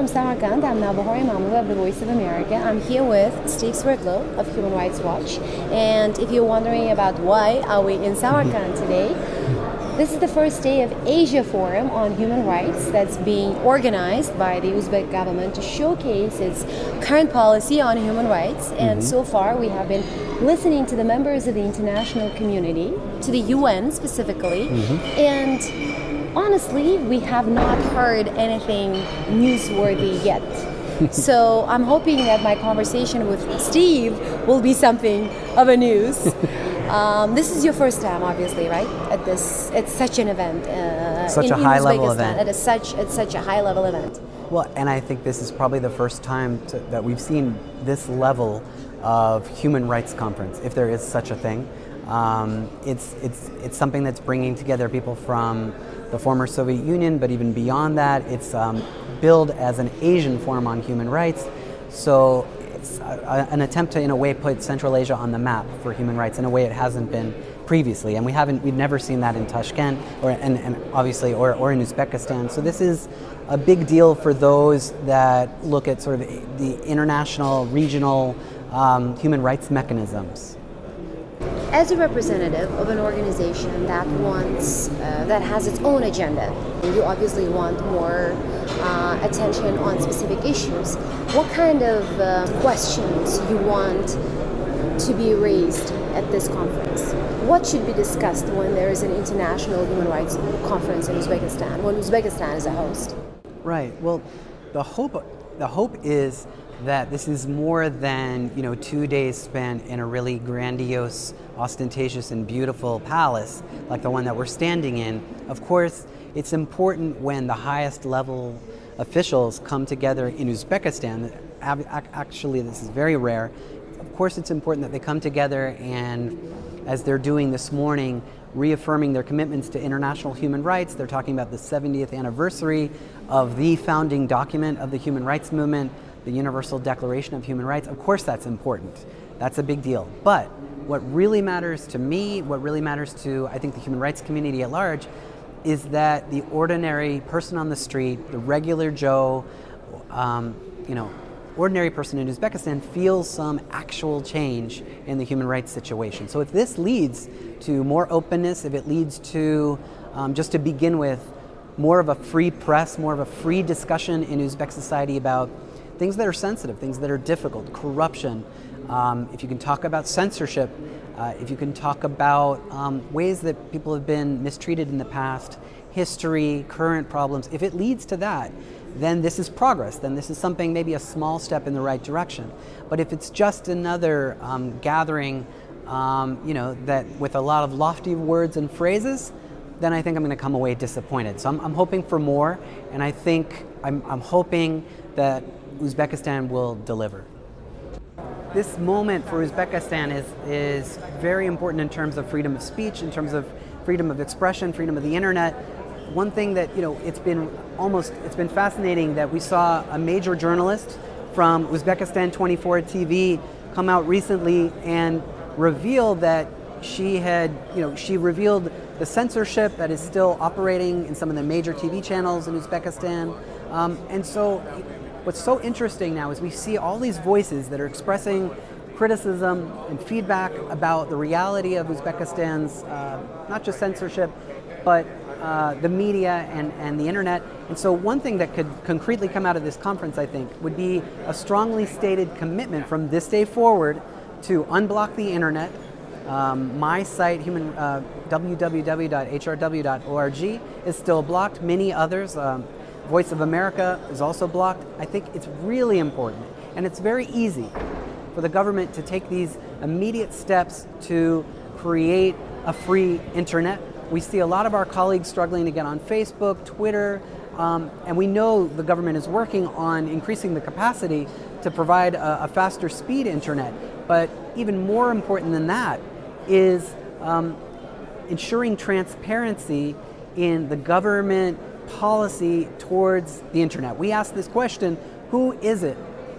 from Samarkand. I'm Navbahor Imamova of the Voice of America. I'm here with Steve Swerdlow of Human Rights Watch. And if you're wondering about why are we in Samarkand today, this is the first day of Asia Forum on Human Rights that's being organized by the Uzbek government to showcase its current policy on human rights. And mm-hmm. so far, we have been listening to the members of the international community, to the UN specifically, mm-hmm. and honestly, we have not heard anything newsworthy yet. so I'm hoping that my conversation with Steve will be something of a news. Um, this is your first time, obviously, right? At this, it's such an event. Uh, such in, a high level event. It is such, it's such a high level event. Well, and I think this is probably the first time to, that we've seen this level of human rights conference, if there is such a thing. Um, it's, it's, it's something that's bringing together people from the former Soviet Union, but even beyond that, it's um, billed as an Asian forum on human rights. So it's a, an attempt to, in a way, put Central Asia on the map for human rights in a way it hasn't been previously, and we haven't, we've never seen that in Tashkent, or and, and obviously, or, or in Uzbekistan. So this is a big deal for those that look at sort of the international, regional um, human rights mechanisms. As a representative of an organization that wants, uh, that has its own agenda, you obviously want more uh, attention on specific issues. What kind of uh, questions you want to be raised at this conference? What should be discussed when there is an international human rights conference in Uzbekistan, when Uzbekistan is a host? Right. Well, the hope, the hope is that this is more than you know two days spent in a really grandiose, ostentatious, and beautiful palace like the one that we're standing in. Of course, it's important when the highest level officials come together in Uzbekistan. Actually, this is very rare. Of course, it's important that they come together and, as they're doing this morning, reaffirming their commitments to international human rights. They're talking about the 70th anniversary of the founding document of the human rights movement the Universal Declaration of Human Rights. Of course, that's important. That's a big deal. But what really matters to me, what really matters to, I think, the human rights community at large, is that the ordinary person on the street, the regular Joe, um, you know, ordinary person in Uzbekistan feels some actual change in the human rights situation. So if this leads to more openness, if it leads to, um, just to begin with, more of a free press, more of a free discussion in Uzbek society about things that are sensitive, things that are difficult, corruption. Um, if you can talk about censorship, uh, if you can talk about um, ways that people have been mistreated in the past, history, current problems, if it leads to that, then this is progress. Then this is something, maybe a small step in the right direction. But if it's just another um, gathering, um, you know, that with a lot of lofty words and phrases, then I think I'm going to come away disappointed. So I'm, I'm hoping for more, and I think I'm, I'm hoping that Uzbekistan will deliver. This moment for Uzbekistan is, is very important in terms of freedom of speech, in terms of freedom of expression, freedom of the internet. One thing that, you know, it's been almost, it's been fascinating that we saw a major journalist from Uzbekistan 24 TV come out recently and reveal that she had, you know, she revealed the censorship that is still operating in some of the major TV channels in Uzbekistan. Um, and so What's so interesting now is we see all these voices that are expressing criticism and feedback about the reality of Uzbekistan's uh, not just censorship, but uh, the media and, and the internet. And so, one thing that could concretely come out of this conference, I think, would be a strongly stated commitment from this day forward to unblock the internet. Um, my site, human, uh, www.hrw.org, is still blocked. Many others, um, Voice of America is also blocked. I think it's really important. And it's very easy for the government to take these immediate steps to create a free internet. We see a lot of our colleagues struggling to get on Facebook, Twitter, um, and we know the government is working on increasing the capacity to provide a, a faster speed internet. But even more important than that is um, ensuring transparency in the government policy towards the internet. We ask this question who is it?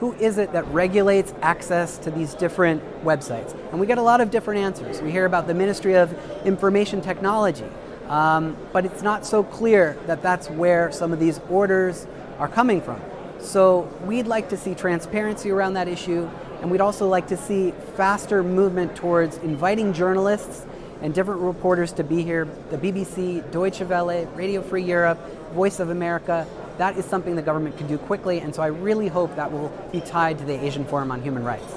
Who is it that regulates access to these different websites? And we get a lot of different answers. We hear about the Ministry of Information Technology, um, but it's not so clear that that's where some of these orders are coming from. So we'd like to see transparency around that issue, and we'd also like to see faster movement towards inviting journalists and different reporters to be here. The BBC, Deutsche Welle, Radio Free Europe, Voice of America. That is something the government can do quickly, and so I really hope that will be tied to the Asian Forum on Human Rights.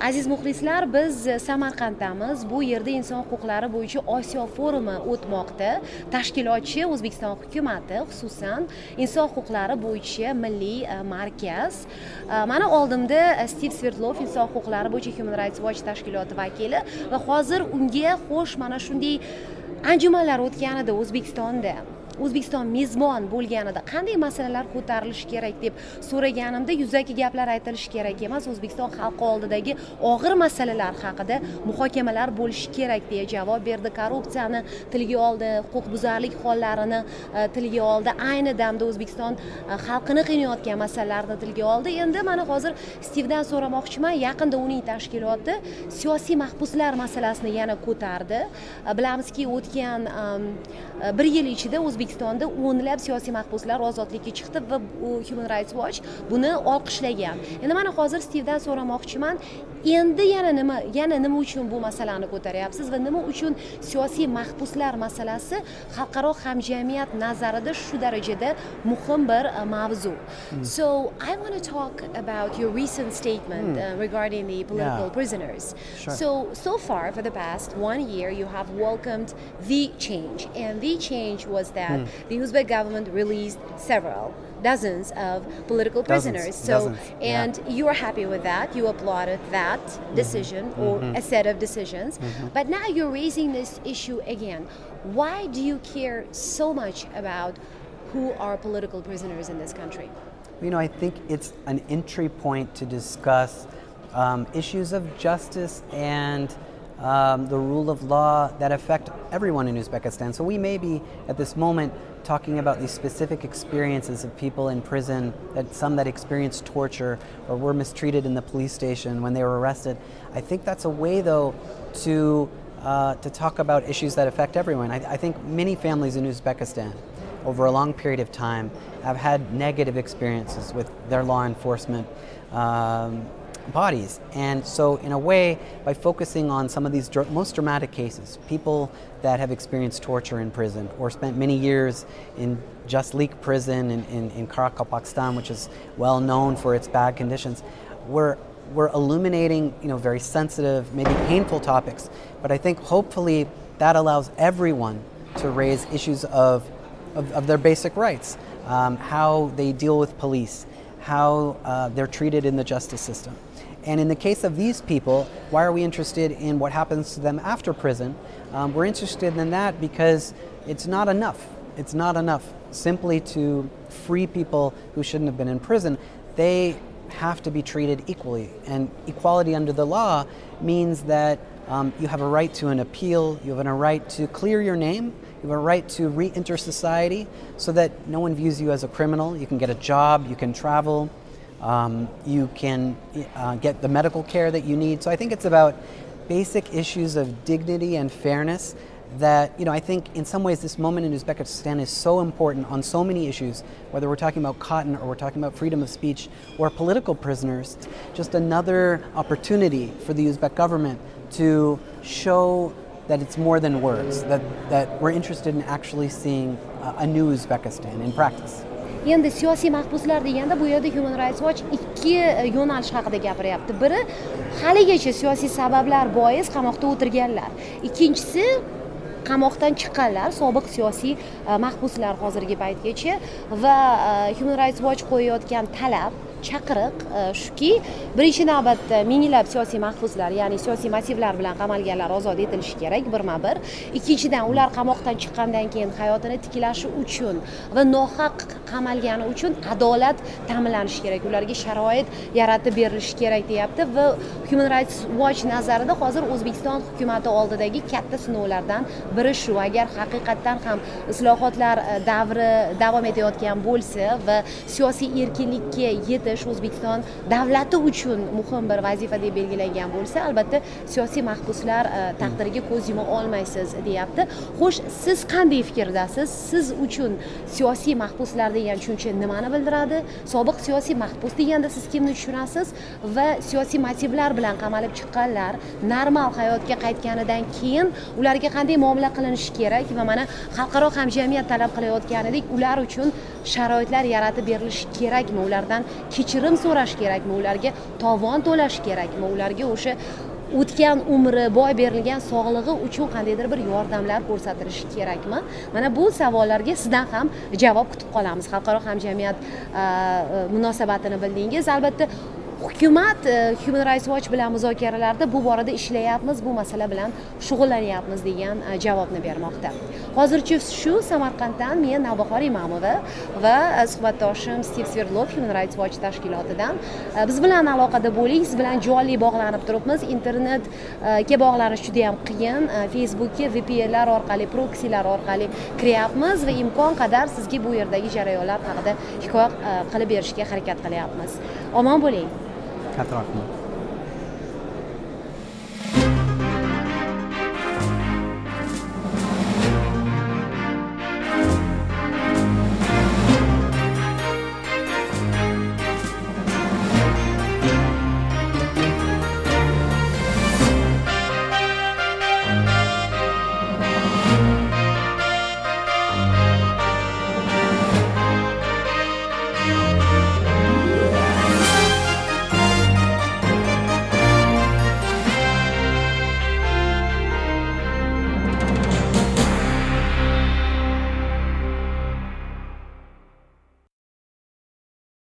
Aziz muxlislar biz samarqanddamiz. Bu yerda inson huquqlari bo'yicha osiyo forumi o'tmoqda. Tashkilotchi o'zbekiston hukumati xususan inson huquqlari bo'yicha milliy e, markaz. E, mana oldimda e, stiv svertlov inson huquqlari bo'yicha human rights watch tashkiloti vakili va hozir unga xo'sh mana shunday anjumanlar o'tgan edi o'zbekistonda o'zbekiston mezbon bo'lganida qanday masalalar ko'tarilishi kerak deb so'raganimda yuzaki gaplar aytilishi kerak emas. O'zbekiston xalqi oldidagi og'ir masalalar haqida muhokamalar bo'lishi kerak deya javob berdi. Korrupsiyani tilga oldi huquqbuzarlik hollarini e, tilga oldi. Ayni damda o'zbekiston e, xalqini qiynayotgan masalalarni tilga oldi. Endi mana hozir stivdan so'ramoqchiman. Yaqinda uning tashkiloti siyosiy mahbuslar masalasini yana ko'tardi. E, bilamizki o'tgan bir yil ichida o'zbekiston o'zbekistonda o'nlab siyosiy mahbuslar ozodlikka chiqdi va human rights watch buni olqishlagan endi mana hozir stivdan so'ramoqchiman endi yana nima yana nima uchun bu masalani ko'taryapsiz va nima uchun siyosiy mahbuslar masalasi xalqaro hamjamiyat nazarida shu darajada muhim bir e, mavzu mm. so i want to talk about your recent statement mm. uh, regarding the political yeah. prisoners sure. so so far for the past one year you have welcomed the change and the change was that that mm. the Uzbek government released several dozens of political prisoners. Dozens, so, dozens, and yeah. you are happy with that. You applauded that mm-hmm. decision mm-hmm. or mm-hmm. a set of decisions. Mm-hmm. But now you're raising this issue again. Why do you care so much about who are political prisoners in this country? You know, I think it's an entry point to discuss um, issues of justice and um, the rule of law that affect everyone in Uzbekistan. So we may be at this moment talking about these specific experiences of people in prison, that some that experienced torture or were mistreated in the police station when they were arrested. I think that's a way, though, to uh, to talk about issues that affect everyone. I, I think many families in Uzbekistan over a long period of time have had negative experiences with their law enforcement um, bodies. And so, in a way, by focusing on some of these dr- most dramatic cases, people that have experienced torture in prison or spent many years in Just Jaslyk prison in, in, in Karakalpakstan, which is well known for its bad conditions, we're, we're illuminating you know, very sensitive, maybe painful topics. But I think hopefully that allows everyone to raise issues of, of, of their basic rights, um, how they deal with police, how uh, they're treated in the justice system. And in the case of these people, why are we interested in what happens to them after prison? Um, we're interested in that because it's not enough. It's not enough simply to free people who shouldn't have been in prison. They have to be treated equally. And equality under the law means that um, you have a right to an appeal, you have a right to clear your name, you have a right to re enter society so that no one views you as a criminal. You can get a job, you can travel, um, you can uh, get the medical care that you need. So I think it's about basic issues of dignity and fairness that, you know, I think in some ways this moment in Uzbekistan is so important on so many issues, whether we're talking about cotton or we're talking about freedom of speech or political prisoners, just another opportunity for the Uzbek government to show that it's more than words, that, that we're interested in actually seeing a new Uzbekistan in practice. Endi siyosiy mahbuslar deganda bu yerda human rights watch ikki e, yo'nalish haqida gapiryapti. Biri haligacha siyosiy sabablar bois qamoqda o'tirganlar. Ikkinchisi qamoqdan chiqqanlar sobiq siyosiy e, mahbuslar hozirgi paytgacha va e, human rights watch qo'yayotgan talab chaqiriq e, shuki birinchi navbatda minglab siyosiy mahbuslar ya'ni siyosiy massivlar bilan qamalganlar ozod etilishi kerak birma bir ikkinchidan ular qamoqdan chiqqandan keyin hayotini tiklashi uchun va nohaq qamalgani uchun adolat ta'minlanishi kerak ularga sharoit yaratib berilishi kerak deyapti va human rights watch nazarida hozir o'zbekiston hukumati oldidagi katta sinovlardan biri shu. Agar haqiqatdan ham islohotlar e, davri davom etayotgan bo'lsa va siyosiy erkinlikka yetish qilish o'zbekiston davlati uchun muhim bir vazifa deb belgilangan bo'lsa albatta siyosiy mahbuslar e, taqdiriga ko'z yuma olmaysiz deyapti. Xo'sh siz qanday fikrdasiz? Siz uchun siyosiy mahbuslar degan tushuncha nimani bildiradi? Sobiq siyosiy mahbus deganda siz kimni tushunasiz? Va siyosiy motivlar bilan qamalib chiqqanlar normal hayotga qaytganidan keyin ularga qanday muomala qilinishi kerak va mana xalqaro hamjamiyat talab qilayotganidek ular uchun sharoitlar yaratib berilishi kerakmi? Ulardan kechirim so'rash kerakmi? Ularga tovon to'lash kerakmi? Ularga o'sha o'tgan umri boy berilgan sog'lig'i uchun qandaydir bir yordamlar ko'rsatilishi kerakmi? Mana bu savollarga sizdan ham javob kutib qolamiz. Xalqaro hamjamiyat munosabatini bildingiz. Albatta hukumat e, human rights watch bilan muzokaralarda bu borada ishlayapmiz bu masala bilan shug'ullanyapmiz degan e, javobni bermoqda. Hozircha shu samarqanddan men navbahor imamova va e, suhbatdoshim stiv sverdlov human rights watch tashkilotidan. Biz bilan aloqada bo'ling siz bilan jonli bog'lanib turibmiz. Internetga bog'lanish juda yam qiyin facebookka vpnlar orqali proksilar orqali kiryapmiz va imkon qadar sizga bu yerdagi jarayonlar haqida hikoya qilib berishga harakat qilyapmiz. Omon bo'ling. Até a próxima.